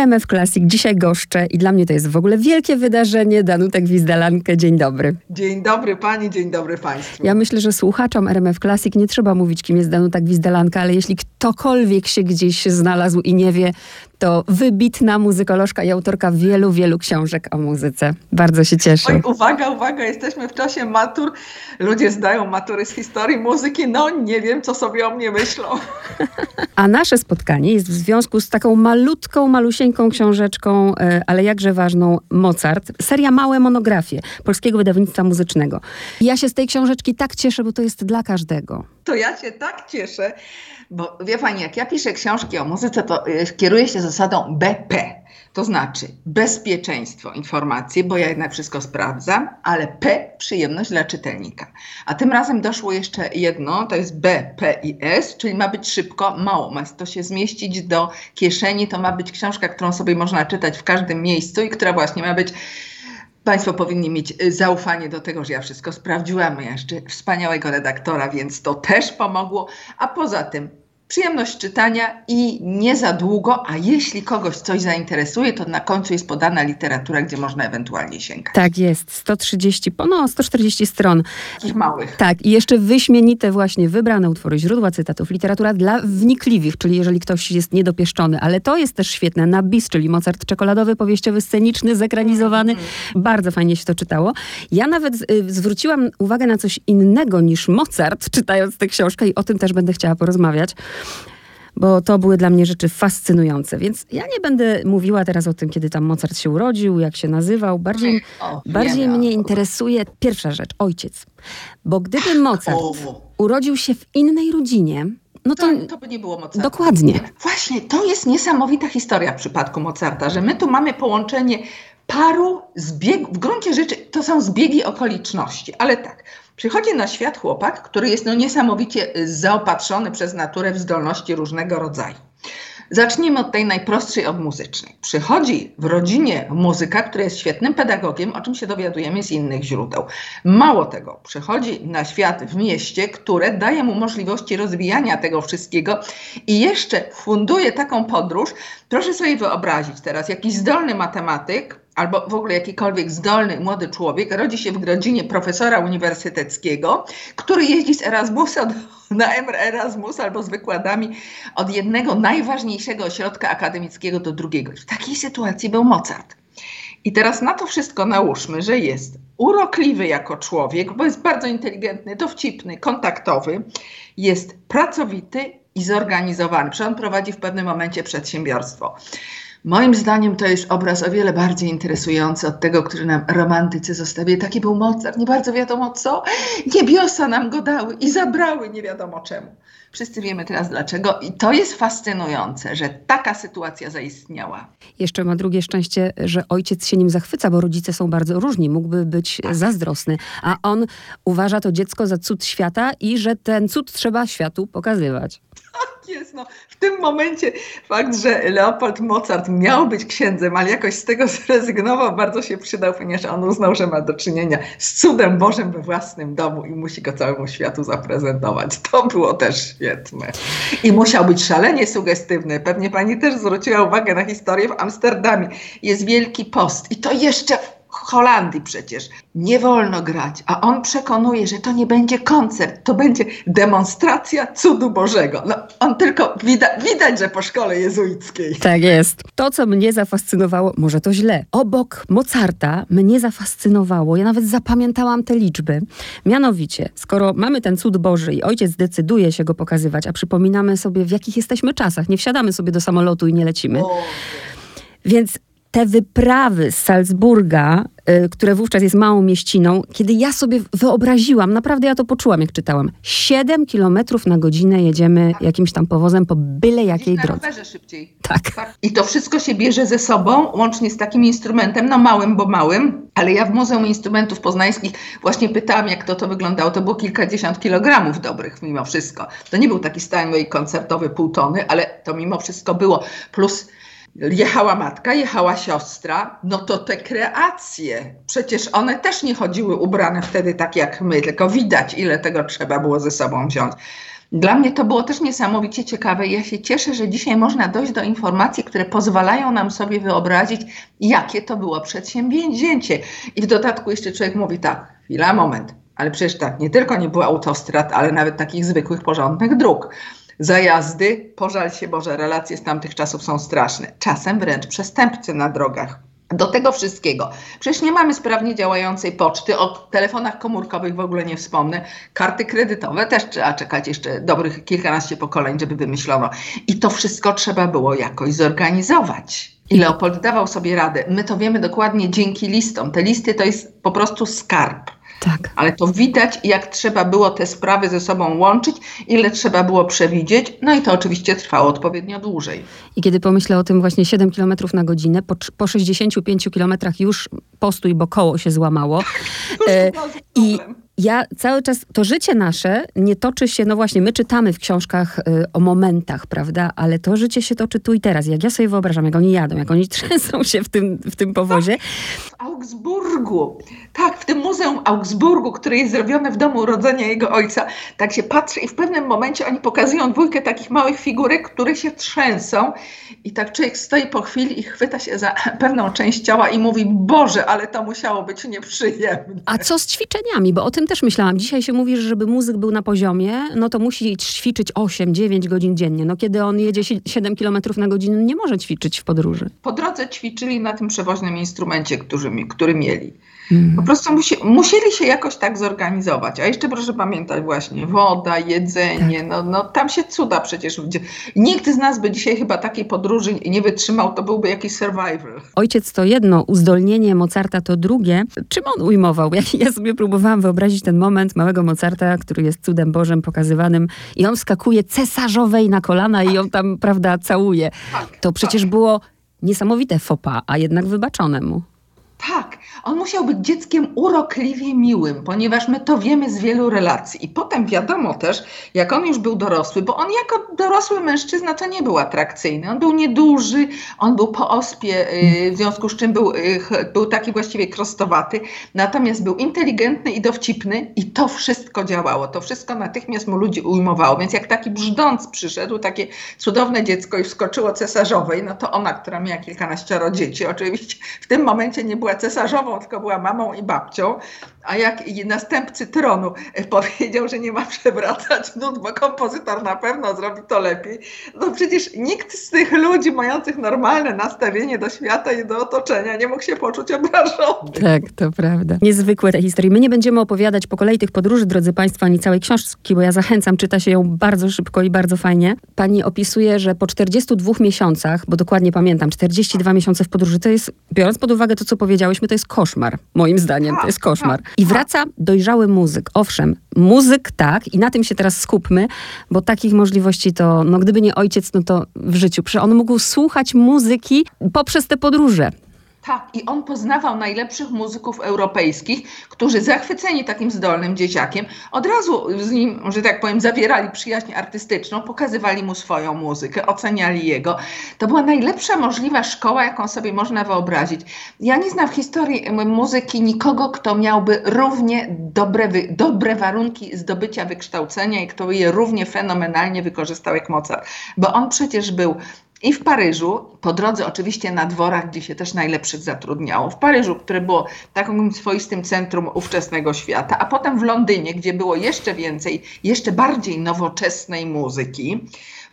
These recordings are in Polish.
RMF Classic dzisiaj goszczę i dla mnie to jest w ogóle wielkie wydarzenie. Danutek Gwizdalankę, dzień dobry. Dzień dobry pani, dzień dobry państwu. Ja myślę, że słuchaczom RMF Classic nie trzeba mówić, kim jest Danuta Gwizdalanka, ale jeśli ktokolwiek się gdzieś znalazł i nie wie, to wybitna muzykolożka i autorka wielu, wielu książek o muzyce. Bardzo się cieszę. Oj, uwaga, uwaga, jesteśmy w czasie matur. Ludzie zdają matury z historii muzyki. No nie wiem, co sobie o mnie myślą. A nasze spotkanie jest w związku z taką malutką, malusieńką książeczką, e, ale jakże ważną, Mozart. Seria Małe monografie Polskiego Wydawnictwa Muzycznego. Ja się z tej książeczki tak cieszę, bo to jest dla każdego. To ja się tak cieszę, bo wie pani, jak ja piszę książki o muzyce, to e, kieruję się zasadą BP. To znaczy bezpieczeństwo informacji, bo ja jednak wszystko sprawdzam, ale P przyjemność dla czytelnika. A tym razem doszło jeszcze jedno, to jest B, P i S, czyli ma być szybko, mało, ma to się zmieścić do kieszeni, to ma być książka, którą sobie można czytać w każdym miejscu i która właśnie ma być Państwo powinni mieć zaufanie do tego, że ja wszystko sprawdziłam. Ja jeszcze wspaniałego redaktora, więc to też pomogło. A poza tym przyjemność czytania i nie za długo, a jeśli kogoś coś zainteresuje, to na końcu jest podana literatura, gdzie można ewentualnie sięgać. Tak jest, 130, no 140 stron. Takich małych. Tak, i jeszcze wyśmienite właśnie wybrane utwory, źródła cytatów, literatura dla wnikliwych, czyli jeżeli ktoś jest niedopieszczony, ale to jest też świetne, na bis, czyli Mozart czekoladowy, powieściowy, sceniczny, zekranizowany. Mm. Bardzo fajnie się to czytało. Ja nawet y, zwróciłam uwagę na coś innego niż Mozart, czytając tę książkę i o tym też będę chciała porozmawiać bo to były dla mnie rzeczy fascynujące. Więc ja nie będę mówiła teraz o tym, kiedy tam Mozart się urodził, jak się nazywał. Bardziej, o, bardziej mnie interesuje pierwsza rzecz, ojciec. Bo gdyby Mozart urodził się w innej rodzinie, no to, to, to, by nie było Mozarta. Dokładnie. Właśnie, to jest niesamowita historia w przypadku Mozarta, że my tu mamy połączenie paru zbiegów, w gruncie rzeczy to są zbiegi okoliczności, ale tak, Przychodzi na świat chłopak, który jest no niesamowicie y, zaopatrzony przez naturę w zdolności różnego rodzaju. Zacznijmy od tej najprostszej, od muzycznej. Przychodzi w rodzinie muzyka, który jest świetnym pedagogiem, o czym się dowiadujemy z innych źródeł. Mało tego, przychodzi na świat w mieście, które daje mu możliwości rozwijania tego wszystkiego i jeszcze funduje taką podróż. Proszę sobie wyobrazić teraz, jakiś zdolny matematyk albo w ogóle jakikolwiek zdolny młody człowiek rodzi się w rodzinie profesora uniwersyteckiego, który jeździ z Erasmusa na Erasmus albo z wykładami od jednego najważniejszego ośrodka akademickiego do drugiego. W takiej sytuacji był Mozart. I teraz na to wszystko nałóżmy, że jest urokliwy jako człowiek, bo jest bardzo inteligentny, dowcipny, kontaktowy, jest pracowity i zorganizowany. Przecież on prowadzi w pewnym momencie przedsiębiorstwo. Moim zdaniem to jest obraz o wiele bardziej interesujący od tego, który nam romantycy zostawili. Taki był Mozart, nie bardzo wiadomo co. Niebiosa nam go dały i zabrały nie wiadomo czemu. Wszyscy wiemy teraz dlaczego i to jest fascynujące, że taka sytuacja zaistniała. Jeszcze ma drugie szczęście, że ojciec się nim zachwyca, bo rodzice są bardzo różni. Mógłby być tak. zazdrosny, a on uważa to dziecko za cud świata i że ten cud trzeba światu pokazywać. Tak jest, no. W tym momencie fakt, że Leopold Mozart miał być księdzem, ale jakoś z tego zrezygnował, bardzo się przydał, ponieważ on uznał, że ma do czynienia z cudem Bożym we własnym domu i musi go całemu światu zaprezentować. To było też świetne. I musiał być szalenie sugestywny. Pewnie pani też zwróciła uwagę na historię w Amsterdamie. Jest Wielki Post i to jeszcze Holandii przecież nie wolno grać, a on przekonuje, że to nie będzie koncert, to będzie demonstracja cudu Bożego. No, on tylko widać, widać, że po szkole jezuickiej. Tak jest. To, co mnie zafascynowało, może to źle. Obok Mozarta mnie zafascynowało, ja nawet zapamiętałam te liczby. Mianowicie, skoro mamy ten cud Boży i ojciec decyduje się go pokazywać, a przypominamy sobie, w jakich jesteśmy czasach, nie wsiadamy sobie do samolotu i nie lecimy. O. Więc te wyprawy z Salzburga, y, które wówczas jest małą mieściną, kiedy ja sobie wyobraziłam, naprawdę ja to poczułam, jak czytałam, 7 kilometrów na godzinę jedziemy jakimś tam powozem po byle jakiej na drodze. Na szybciej. Tak. tak. I to wszystko się bierze ze sobą, łącznie z takim instrumentem, no małym, bo małym, ale ja w Muzeum Instrumentów Poznańskich właśnie pytałam, jak to to wyglądało. To było kilkadziesiąt kilogramów dobrych mimo wszystko. To nie był taki Steinway koncertowy pół tony, ale to mimo wszystko było. Plus jechała matka, jechała siostra, no to te kreacje, przecież one też nie chodziły ubrane wtedy tak jak my, tylko widać, ile tego trzeba było ze sobą wziąć. Dla mnie to było też niesamowicie ciekawe. Ja się cieszę, że dzisiaj można dojść do informacji, które pozwalają nam sobie wyobrazić, jakie to było przedsięwzięcie. I w dodatku jeszcze człowiek mówi tak, chwila, moment, ale przecież tak, nie tylko nie było autostrad, ale nawet takich zwykłych, porządnych dróg. Zajazdy, pożal się Boże, relacje z tamtych czasów są straszne. Czasem wręcz przestępcy na drogach. Do tego wszystkiego. Przecież nie mamy sprawnie działającej poczty, o telefonach komórkowych w ogóle nie wspomnę. Karty kredytowe też trzeba czekać jeszcze dobrych kilkanaście pokoleń, żeby wymyślono. I to wszystko trzeba było jakoś zorganizować. I Leopold dawał sobie radę. My to wiemy dokładnie dzięki listom. Te listy to jest po prostu skarb. Tak. Ale to widać, jak trzeba było te sprawy ze sobą łączyć, ile trzeba było przewidzieć, no i to oczywiście trwało odpowiednio dłużej. I kiedy pomyślę o tym właśnie 7 km na godzinę, po, po 65 km już postój, bo koło się złamało. e, I ja cały czas, to życie nasze nie toczy się, no właśnie, my czytamy w książkach y, o momentach, prawda, ale to życie się toczy tu i teraz. Jak ja sobie wyobrażam, jak oni jadą, jak oni trzęsą się w tym, w tym powozie. W Augsburgu, tak, w tym Muzeum Augsburgu, które jest zrobione w domu urodzenia jego ojca, tak się patrzy i w pewnym momencie oni pokazują dwójkę takich małych figurek, które się trzęsą i tak człowiek stoi po chwili i chwyta się za pewną część ciała i mówi, Boże, ale to musiało być nieprzyjemne. A co z ćwiczeniami? Bo o tym też myślałam. Dzisiaj się mówi, że żeby muzyk był na poziomie, no to musi ćwiczyć 8-9 godzin dziennie. No kiedy on jedzie 7 km na godzinę, nie może ćwiczyć w podróży. Po drodze ćwiczyli na tym przewoźnym instrumencie, który, który mieli. Mhm. Po prostu musi, musieli się jakoś tak zorganizować. A jeszcze proszę pamiętać właśnie, woda, jedzenie, tak. no, no tam się cuda przecież. Nikt z nas by dzisiaj chyba takiej podróży nie wytrzymał, to byłby jakiś survival. Ojciec to jedno, uzdolnienie Mozarta to drugie. Czym on ujmował? Ja, ja sobie próbowałam wyobrazić ten moment małego Mozarta, który jest cudem Bożym pokazywanym i on wskakuje cesarzowej na kolana i ją tam, prawda, całuje. To przecież było niesamowite fopa, a jednak wybaczone mu. Tak, on musiał być dzieckiem urokliwie miłym, ponieważ my to wiemy z wielu relacji. I potem wiadomo też, jak on już był dorosły, bo on jako dorosły mężczyzna to nie był atrakcyjny. On był nieduży, on był po ospie, y, w związku z czym był, y, był taki właściwie krostowaty, natomiast był inteligentny i dowcipny i to wszystko działało. To wszystko natychmiast mu ludzi ujmowało. Więc jak taki brzdąc przyszedł, takie cudowne dziecko i wskoczyło cesarzowej, no to ona, która miała kilkanaścioro dzieci, oczywiście w tym momencie nie była była cesarzową, tylko była mamą i babcią, a jak następcy tronu powiedział, że nie ma przewracać nut, bo kompozytor na pewno zrobi to lepiej, no przecież nikt z tych ludzi mających normalne nastawienie do świata i do otoczenia nie mógł się poczuć obrażony. Tak, to prawda. Niezwykłe te historie. My nie będziemy opowiadać po kolei tych podróży, drodzy Państwo, ani całej książki, bo ja zachęcam, czyta się ją bardzo szybko i bardzo fajnie. Pani opisuje, że po 42 miesiącach, bo dokładnie pamiętam, 42 miesiące w podróży, to jest, biorąc pod uwagę to, co powiedziałyśmy, to jest koszmar. Moim zdaniem, to jest koszmar. I wraca dojrzały muzyk. Owszem, muzyk tak, i na tym się teraz skupmy, bo takich możliwości to, no gdyby nie ojciec, no to w życiu. Przecież on mógł słuchać muzyki poprzez te podróże. Tak, i on poznawał najlepszych muzyków europejskich, którzy zachwyceni takim zdolnym dzieciakiem, od razu z nim, że tak powiem, zawierali przyjaźń artystyczną, pokazywali mu swoją muzykę, oceniali jego. To była najlepsza możliwa szkoła, jaką sobie można wyobrazić. Ja nie znam w historii muzyki nikogo, kto miałby równie dobre, dobre warunki zdobycia wykształcenia i kto je równie fenomenalnie wykorzystał jak Mozart, bo on przecież był i w Paryżu, po drodze oczywiście na dworach, gdzie się też najlepszych zatrudniało. W Paryżu, które było takim swoistym centrum ówczesnego świata, a potem w Londynie, gdzie było jeszcze więcej, jeszcze bardziej nowoczesnej muzyki.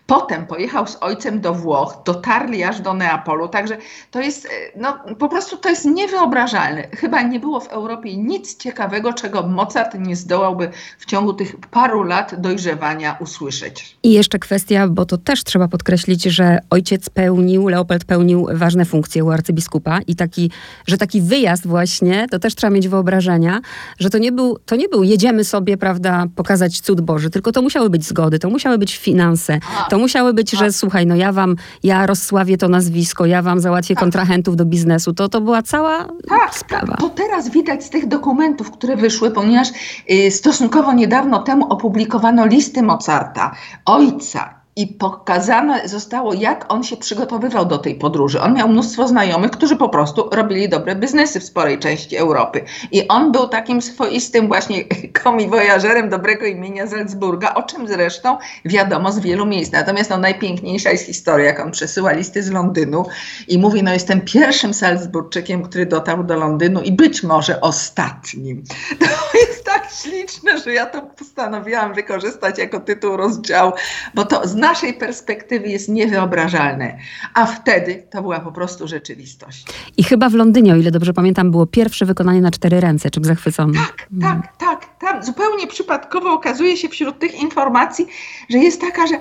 Potem pojechał z ojcem do Włoch, dotarli aż do Neapolu, także to jest, e, no po prostu to jest niewyobrażalne. Chyba nie było w Europie nic ciekawego, czego Mozart nie zdołałby w ciągu tych paru lat dojrzewania usłyszeć. I jeszcze kwestia, bo to też trzeba podkreślić, że ojciec pełnił, Leopold pełnił ważne funkcje u arcybiskupa i taki, że taki wyjazd właśnie, to też trzeba mieć wyobrażenia, że to nie był, to nie był jedziemy sobie, prawda, pokazać cud Boży, tylko to musiały być zgody, to musiały być finanse, to to musiały być, że tak. słuchaj, no ja wam, ja rozsławię to nazwisko, ja wam załatwię tak. kontrahentów do biznesu. To, to była cała tak, sprawa. To teraz widać z tych dokumentów, które wyszły, ponieważ y, stosunkowo niedawno temu opublikowano listy Mozarta, ojca i pokazane zostało, jak on się przygotowywał do tej podróży. On miał mnóstwo znajomych, którzy po prostu robili dobre biznesy w sporej części Europy. I on był takim swoistym właśnie komiwojażerem dobrego imienia Salzburga, o czym zresztą wiadomo z wielu miejsc. Natomiast no, najpiękniejsza jest historia, jak on przesyła listy z Londynu i mówi, no jestem pierwszym Salzburczykiem, który dotarł do Londynu i być może ostatnim. To jest tak śliczne, że ja to postanowiłam wykorzystać jako tytuł rozdziału, bo to z naszej perspektywy jest niewyobrażalne. A wtedy to była po prostu rzeczywistość. I chyba w Londynie, o ile dobrze pamiętam, było pierwsze wykonanie na cztery ręce. Czym zachwycony? Tak, tak, tak. Tam zupełnie przypadkowo okazuje się wśród tych informacji, że jest taka, że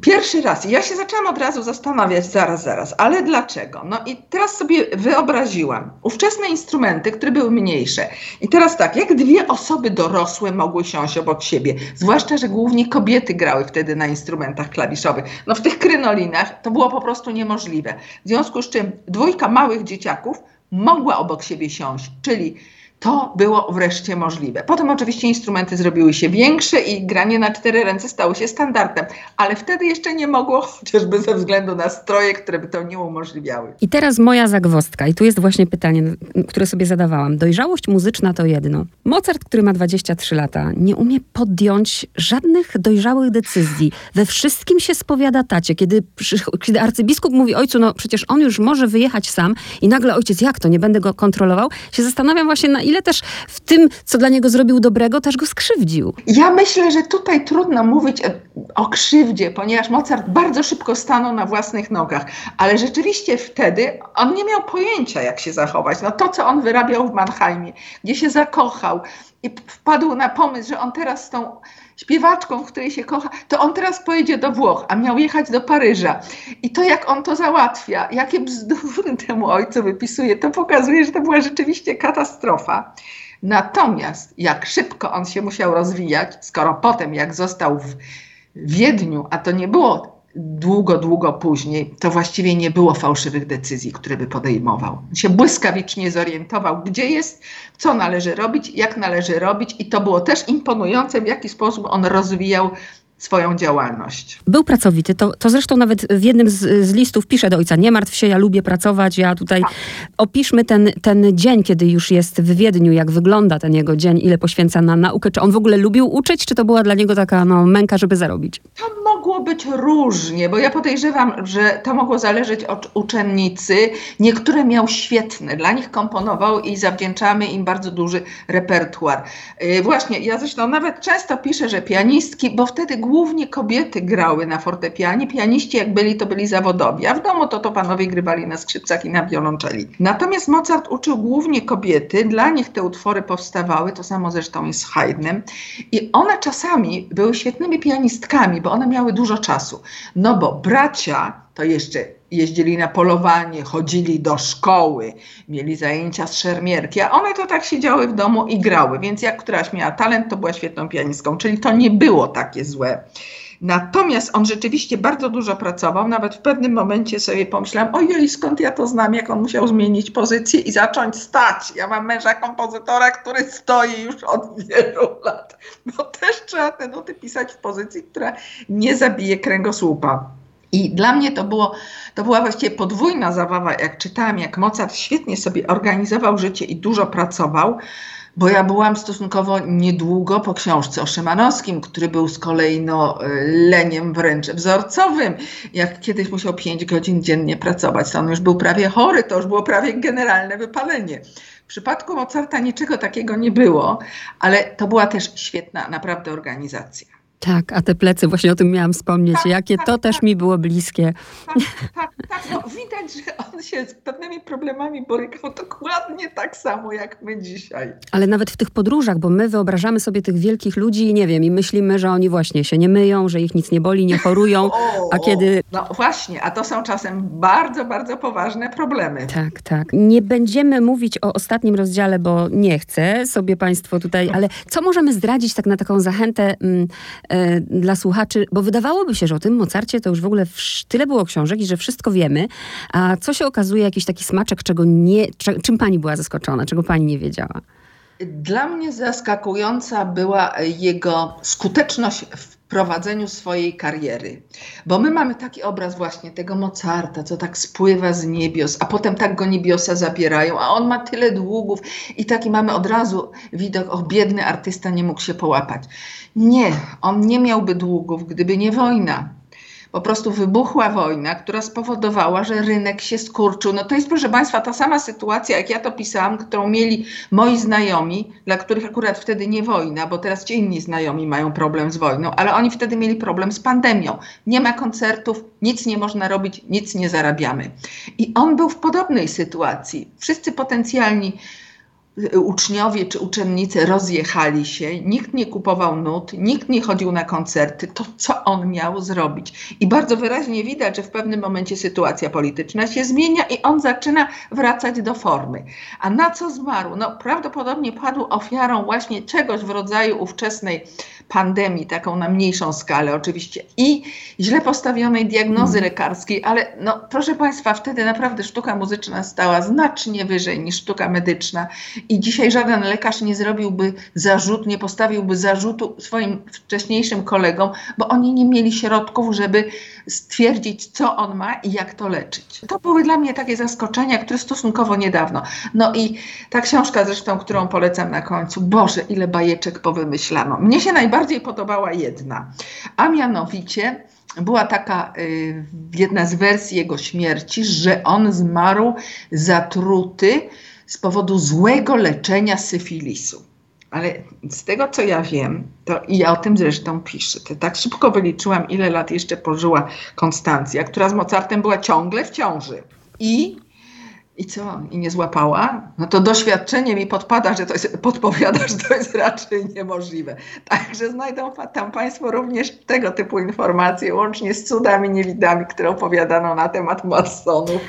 Pierwszy raz. Ja się zaczęłam od razu zastanawiać, zaraz, zaraz, ale dlaczego? No i teraz sobie wyobraziłam ówczesne instrumenty, które były mniejsze. I teraz tak, jak dwie osoby dorosłe mogły siąść obok siebie, zwłaszcza, że głównie kobiety grały wtedy na instrumentach klawiszowych. No w tych krynolinach to było po prostu niemożliwe. W związku z czym dwójka małych dzieciaków mogła obok siebie siąść, czyli to było wreszcie możliwe. Potem oczywiście instrumenty zrobiły się większe i granie na cztery ręce stało się standardem, ale wtedy jeszcze nie mogło, chociażby ze względu na stroje, które by to nie umożliwiały. I teraz moja zagwostka, i tu jest właśnie pytanie, które sobie zadawałam. Dojrzałość muzyczna to jedno. Mozart, który ma 23 lata, nie umie podjąć żadnych dojrzałych decyzji. We wszystkim się spowiada tacie. Kiedy, kiedy arcybiskup mówi ojcu, no przecież on już może wyjechać sam i nagle ojciec, jak to, nie będę go kontrolował, się zastanawiam właśnie na ile też w tym, co dla niego zrobił dobrego, też go skrzywdził. Ja myślę, że tutaj trudno mówić o krzywdzie, ponieważ Mozart bardzo szybko stanął na własnych nogach, ale rzeczywiście wtedy on nie miał pojęcia, jak się zachować. No to, co on wyrabiał w Mannheimie, gdzie się zakochał i wpadł na pomysł, że on teraz z tą śpiewaczką, w której się kocha, to on teraz pojedzie do Włoch, a miał jechać do Paryża. I to, jak on to załatwia, jakie bzdury temu ojcu wypisuje, to pokazuje, że to była rzeczywiście katastrofa. Natomiast jak szybko on się musiał rozwijać, skoro potem, jak został w Wiedniu, a to nie było długo, długo później, to właściwie nie było fałszywych decyzji, które by podejmował. Się błyskawicznie zorientował, gdzie jest, co należy robić, jak należy robić, i to było też imponujące, w jaki sposób on rozwijał swoją działalność. Był pracowity, to, to zresztą nawet w jednym z, z, listów pisze do ojca, nie martw się, ja lubię pracować, ja tutaj... Tak. Opiszmy ten, ten dzień, kiedy już jest w Wiedniu, jak wygląda ten jego dzień, ile poświęca na naukę, czy on w ogóle lubił uczyć, czy to była dla niego taka no, męka, żeby zarobić? To mogło być różnie, bo ja podejrzewam, że to mogło zależeć od uczennicy. Niektóre miał świetne, dla nich komponował i zawdzięczamy im bardzo duży repertuar. Yy, właśnie, ja zresztą nawet często piszę, że pianistki, bo wtedy głównie kobiety grały na fortepianie, pianiści jak byli, to byli zawodowi, a w domu to to panowie grywali na skrzypcach i na wiolonczeli. Natomiast Mozart uczył głównie kobiety, dla nich te utwory powstawały, to samo zresztą jest z Haydnem i one czasami były świetnymi pianistkami, bo one miały dużo czasu. No bo bracia to jeszcze jeździli na polowanie, chodzili do szkoły, mieli zajęcia z szermierki, a one to tak siedziały w domu i grały, więc jak któraś miała talent, to była świetną pianistką, czyli to nie było takie złe. Natomiast on rzeczywiście bardzo dużo pracował. Nawet w pewnym momencie sobie pomyślałam, ojej, skąd ja to znam, jak on musiał zmienić pozycję i zacząć stać. Ja mam męża kompozytora, który stoi już od wielu lat. Bo też trzeba te nuty pisać w pozycji, która nie zabije kręgosłupa. I dla mnie to, było, to była właściwie podwójna zabawa, jak czytałam, jak Mozart świetnie sobie organizował życie i dużo pracował, bo ja byłam stosunkowo niedługo po książce o Szymanowskim, który był z kolei no, leniem wręcz wzorcowym. Jak kiedyś musiał 5 godzin dziennie pracować, to on już był prawie chory, to już było prawie generalne wypalenie. W przypadku Mozarta niczego takiego nie było, ale to była też świetna naprawdę organizacja. Tak, a te plecy, właśnie o tym miałam wspomnieć, tak, jakie tak, to tak. też mi było bliskie. Tak, tak. No, widać, że on się z pewnymi problemami borykał dokładnie tak samo jak my dzisiaj. Ale nawet w tych podróżach, bo my wyobrażamy sobie tych wielkich ludzi, nie wiem, i myślimy, że oni właśnie się nie myją, że ich nic nie boli, nie chorują, o, a kiedy... No właśnie, a to są czasem bardzo, bardzo poważne problemy. Tak, tak. Nie będziemy mówić o ostatnim rozdziale, bo nie chcę sobie Państwo tutaj, ale co możemy zdradzić tak na taką zachętę... Mm, dla słuchaczy, bo wydawałoby się, że o tym Mozarcie to już w ogóle tyle było książek i że wszystko wiemy, a co się okazuje, jakiś taki smaczek, czego nie, czym pani była zaskoczona, czego pani nie wiedziała? Dla mnie zaskakująca była jego skuteczność w prowadzeniu swojej kariery. Bo my mamy taki obraz właśnie tego Mozarta, co tak spływa z niebios, a potem tak go niebiosa zabierają, a on ma tyle długów i taki mamy od razu widok, o biedny artysta nie mógł się połapać. Nie, on nie miałby długów, gdyby nie wojna po prostu wybuchła wojna, która spowodowała, że rynek się skurczył. No to jest, proszę Państwa, ta sama sytuacja, jak ja to pisałam, którą mieli moi znajomi, dla których akurat wtedy nie wojna, bo teraz ci inni znajomi mają problem z wojną, ale oni wtedy mieli problem z pandemią. Nie ma koncertów, nic nie można robić, nic nie zarabiamy. I on był w podobnej sytuacji. Wszyscy potencjalni uczniowie czy uczennice rozjechali się, nikt nie kupował nut, nikt nie chodził na koncerty, to co on miał zrobić? I bardzo wyraźnie widać, że w pewnym momencie sytuacja polityczna się zmienia i on zaczyna wracać do formy. A na co zmarł? No prawdopodobnie padł ofiarą właśnie czegoś w rodzaju ówczesnej pandemii, taką na mniejszą skalę oczywiście, i źle postawionej diagnozy mm. lekarskiej, ale no proszę Państwa, wtedy naprawdę sztuka muzyczna stała znacznie wyżej niż sztuka medyczna i dzisiaj żaden lekarz nie zrobiłby zarzut, nie postawiłby zarzutu swoim wcześniejszym kolegom, bo oni nie mieli środków, żeby stwierdzić, co on ma i jak to leczyć. To były dla mnie takie zaskoczenia, które stosunkowo niedawno. No i ta książka zresztą, którą polecam na końcu, Boże, ile bajeczek powymyślano. Mnie się najbardziej podobała jedna, a mianowicie była taka y, jedna z wersji jego śmierci, że on zmarł zatruty z powodu złego leczenia syfilisu. Ale z tego, co ja wiem, to i ja o tym zresztą piszę, to tak szybko wyliczyłam, ile lat jeszcze pożyła Konstancja, która z Mozartem była ciągle w ciąży. I i co? I nie złapała? No to doświadczenie mi podpada, że to jest, podpowiada, że to jest raczej niemożliwe. Także znajdą tam Państwo również tego typu informacje, łącznie z cudami niewidami, które opowiadano na temat masonów.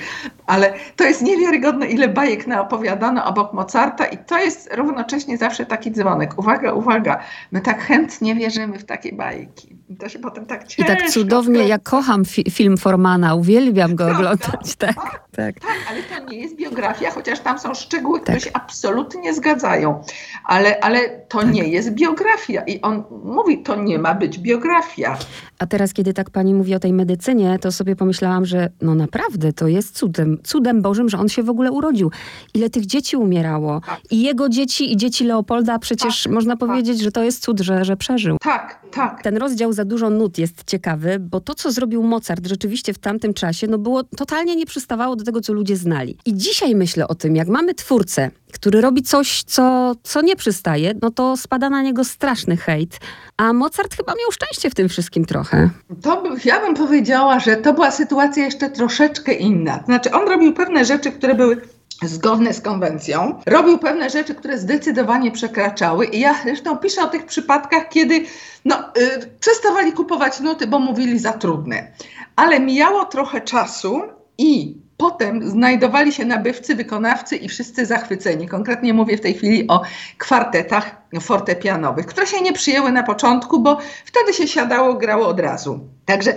Ale to jest niewiarygodne, ile bajek naopowiadano obok Mozarta i to jest równocześnie zawsze taki dzwonek. Uwaga, uwaga, my tak chętnie wierzymy w takie bajki. I to się potem tak ciężko... I tak cudownie, ja kocham fi film Formana, uwielbiam go Prawda? oglądać. Tak, tak, tak. tak, ale to nie jest biografia, chociaż tam są szczegóły, które tak. się absolutnie zgadzają. Ale, ale to tak. nie jest biografia. I on mówi, to nie ma być biografia. A teraz, kiedy tak pani mówi o tej medycynie, to sobie pomyślałam, że no naprawdę to jest cudem, cudem Bożym, że on się w ogóle urodził. Ile tych dzieci umierało. Tak. I jego dzieci, i dzieci Leopolda, przecież tak, można tak. powiedzieć, że to jest cud, że, że przeżył. Tak, tak. Ten rozdział za dużo nut jest ciekawy, bo to, co zrobił Mozart rzeczywiście w tamtym czasie, no było totalnie nie przystawało do tego, co ludzie znali. I dzisiaj myślę o tym, jak mamy twórcę, który robi coś, co, co nie przystaje, no to spada na niego straszny hejt. A Mozart chyba miał szczęście w tym wszystkim trochę. To ja bym powiedziała, że to była sytuacja jeszcze troszeczkę inna. Znaczy, on robił pewne rzeczy, które były zgodne z konwencją. Robił pewne rzeczy, które zdecydowanie przekraczały i ja zresztą piszę o tych przypadkach, kiedy no, yy, przestawali kupować nuty, bo mówili za trudne. Ale mijało trochę czasu i Potem znajdowali się nabywcy, wykonawcy i wszyscy zachwyceni. Konkretnie mówię w tej chwili o kwartetach fortepianowych, które się nie przyjęły na początku, bo wtedy się siadało, grało od razu. Także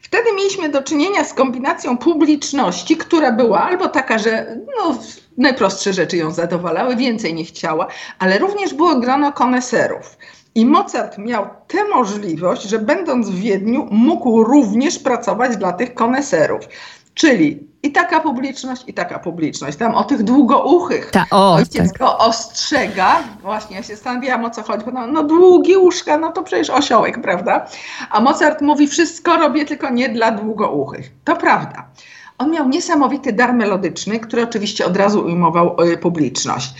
wtedy mieliśmy do czynienia z kombinacją publiczności, która była albo taka, że no, najprostsze rzeczy ją zadowalały, więcej nie chciała, ale również było grono koneserów. I Mozart miał tę możliwość, że będąc w Wiedniu, mógł również pracować dla tych koneserów. Czyli i taka publiczność, i taka publiczność. Tam o tych długouchych. Ta, o, Ojciec tak. go ostrzega. Właśnie ja się zastanawiałam o co chodzi. Bo no, no długie uszka, no to przecież osiołek, prawda? A Mozart mówi, wszystko robię, tylko nie dla długouchych. To prawda. On miał niesamowity dar melodyczny, który oczywiście od razu ujmował y, publiczność.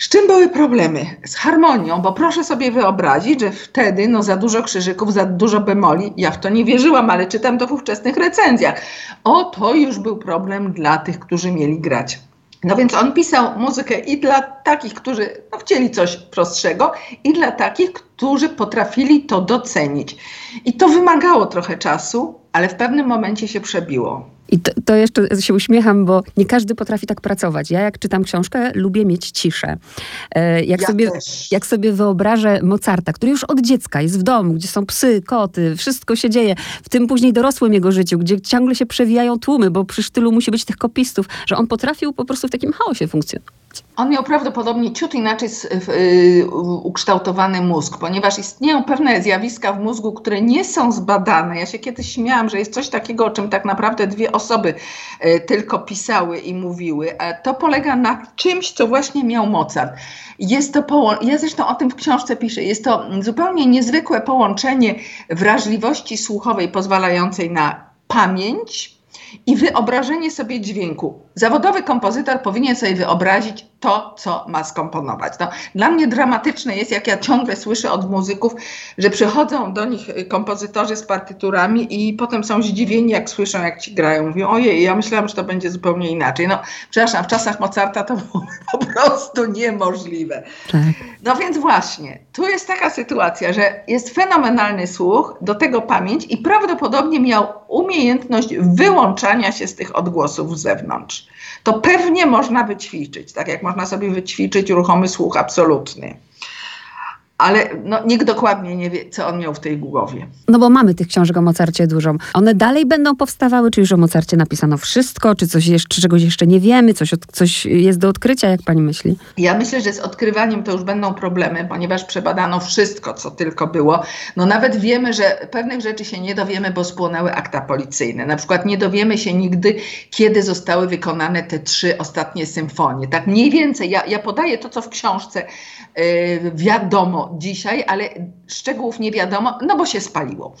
Z czym były problemy? Z harmonią, bo proszę sobie wyobrazić, że wtedy no, za dużo krzyżyków, za dużo bemoli, ja w to nie wierzyłam, ale czytam to w ówczesnych recenzjach. O, to już był problem dla tych, którzy mieli grać. No więc on pisał muzykę i dla takich, którzy no, chcieli coś prostszego, i dla takich, którzy potrafili to docenić. I to wymagało trochę czasu, ale w pewnym momencie się przebiło. I to, to, jeszcze się uśmiecham, bo nie każdy potrafi tak pracować. Ja jak czytam książkę, lubię mieć ciszę. E, jak, ja sobie, jak sobie wyobrażę Mozarta, który już od dziecka jest w domu, gdzie są psy, koty, wszystko się dzieje, w tym później dorosłym jego życiu, gdzie ciągle się przewijają tłumy, bo przy sztylu musi być tych kopistów, że on potrafił po prostu w takim chaosie funkcjonować. On miał prawdopodobnie ciut inaczej y, ukształtowany mózg, ponieważ istnieją pewne zjawiska w mózgu, które nie są zbadane. Ja się kiedyś śmiałam, że jest coś takiego, o czym tak naprawdę dwie osoby y, tylko pisały i mówiły. To polega na czymś, co właśnie miał Mozart. Jest to połączenie, ja zresztą o tym w książce piszę, jest to zupełnie niezwykłe połączenie wrażliwości słuchowej pozwalającej na pamięć, i wyobrażenie sobie dźwięku. Zawodowy kompozytor powinien sobie wyobrazić to, co ma skomponować. No, dla mnie dramatyczne jest, jak ja ciągle słyszę od muzyków, że przychodzą do nich kompozytorzy z partyturami i potem są zdziwieni, jak słyszą, jak ci grają. Mówią, ojej, ja myślałam, że to będzie zupełnie inaczej. No, przepraszam, w czasach Mozarta to było po prostu niemożliwe. Tak. No więc właśnie, tu jest taka sytuacja, że jest fenomenalny słuch, do tego pamięć i prawdopodobnie miał umiejętność wyłączania się z tych odgłosów z zewnątrz. To pewnie można wyćwiczyć, tak jak można sobie wyćwiczyć ruchomy słuch absolutny ale no, nikt dokładnie nie wie, co on miał w tej głowie. No bo mamy tych książek o Mozarcie dużo. One dalej będą powstawały, czy już o Mozarcie napisano wszystko, czy coś jeszcze, czy czegoś jeszcze nie wiemy, coś, coś jest do odkrycia, jak pani myśli? Ja myślę, że z odkrywaniem to już będą problemy, ponieważ przebadano wszystko, co tylko było. No nawet wiemy, że pewnych rzeczy się nie dowiemy, bo spłonęły akta policyjne. Na przykład nie dowiemy się nigdy, kiedy zostały wykonane te trzy ostatnie symfonie. Tak mniej więcej, ja, ja podaję to, co w książce yy, wiadomo, dzisiaj, ale szczegółów nie wiadomo, no bo się spaliło.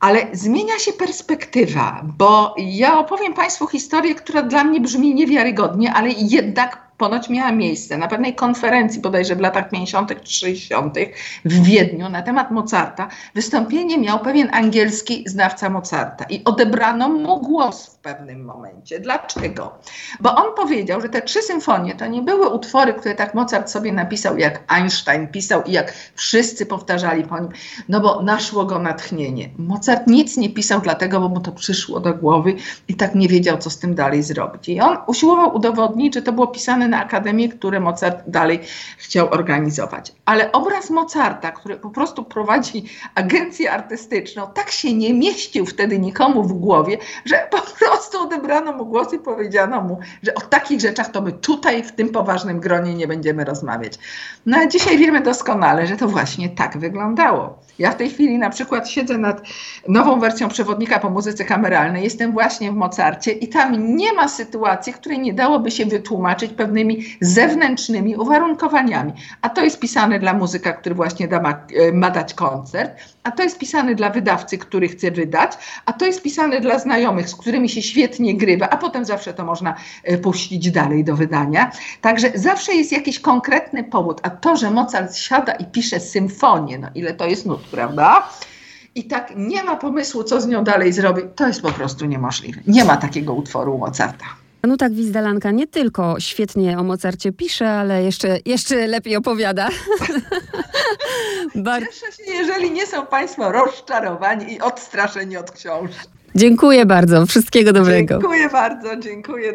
Ale zmienia się perspektywa, bo ja opowiem Państwu historię, która dla mnie brzmi niewiarygodnie, ale jednak ponoć miała miejsce na pewnej konferencji, bodajże w latach 50., 60. w Wiedniu na temat Mozarta. Wystąpienie miał pewien angielski znawca Mozarta i odebrano mu głos w pewnym momencie. Dlaczego? Bo on powiedział, że te trzy symfonie to nie były utwory, które tak Mozart sobie napisał, jak Einstein pisał i jak wszyscy powtarzali po nim, no bo naszło go natchnienie. Mozart nic nie pisał dlatego, bo mu to przyszło do głowy i tak nie wiedział, co z tym dalej zrobić. I on usiłował udowodnić, że to było pisane na Akademię, które Mozart dalej chciał organizować. Ale obraz Mozarta, który po prostu prowadzi agencję artystyczną, tak się nie mieścił wtedy nikomu w głowie, że po prostu odebrano mu głos i powiedziano mu, że o takich rzeczach to my tutaj w tym poważnym gronie nie będziemy rozmawiać. No a dzisiaj wiemy doskonale, że to właśnie tak wyglądało. Ja w tej chwili na przykład siedzę nad nową wersją przewodnika po muzyce kameralnej, jestem właśnie w Mozarcie i tam nie ma sytuacji, której nie dałoby się wytłumaczyć pewnymi zewnętrznymi uwarunkowaniami. A to jest pisane dla muzyka, który właśnie da, ma, e, ma dać koncert, a to jest pisane dla wydawcy, który chce wydać, a to jest pisane dla znajomych, z którymi się świetnie grywa, a potem zawsze to można e, puścić dalej do wydania. Także zawsze jest jakiś konkretny powód, a to, że Mozart siada i pisze symfonię, no ile to jest nut, prawda? I tak nie ma pomysłu, co z nią dalej zrobić, to jest po prostu niemożliwe. Nie ma takiego utworu Mozarta. No tak, Wizdalanka nie tylko świetnie o Mozarcie pisze, ale jeszcze, jeszcze lepiej opowiada. Cieszę się, jeżeli nie są Państwo rozczarowani i odstraszeni od książki. Dziękuję bardzo. Wszystkiego dobrego. Dziękuję bardzo. Dziękuję.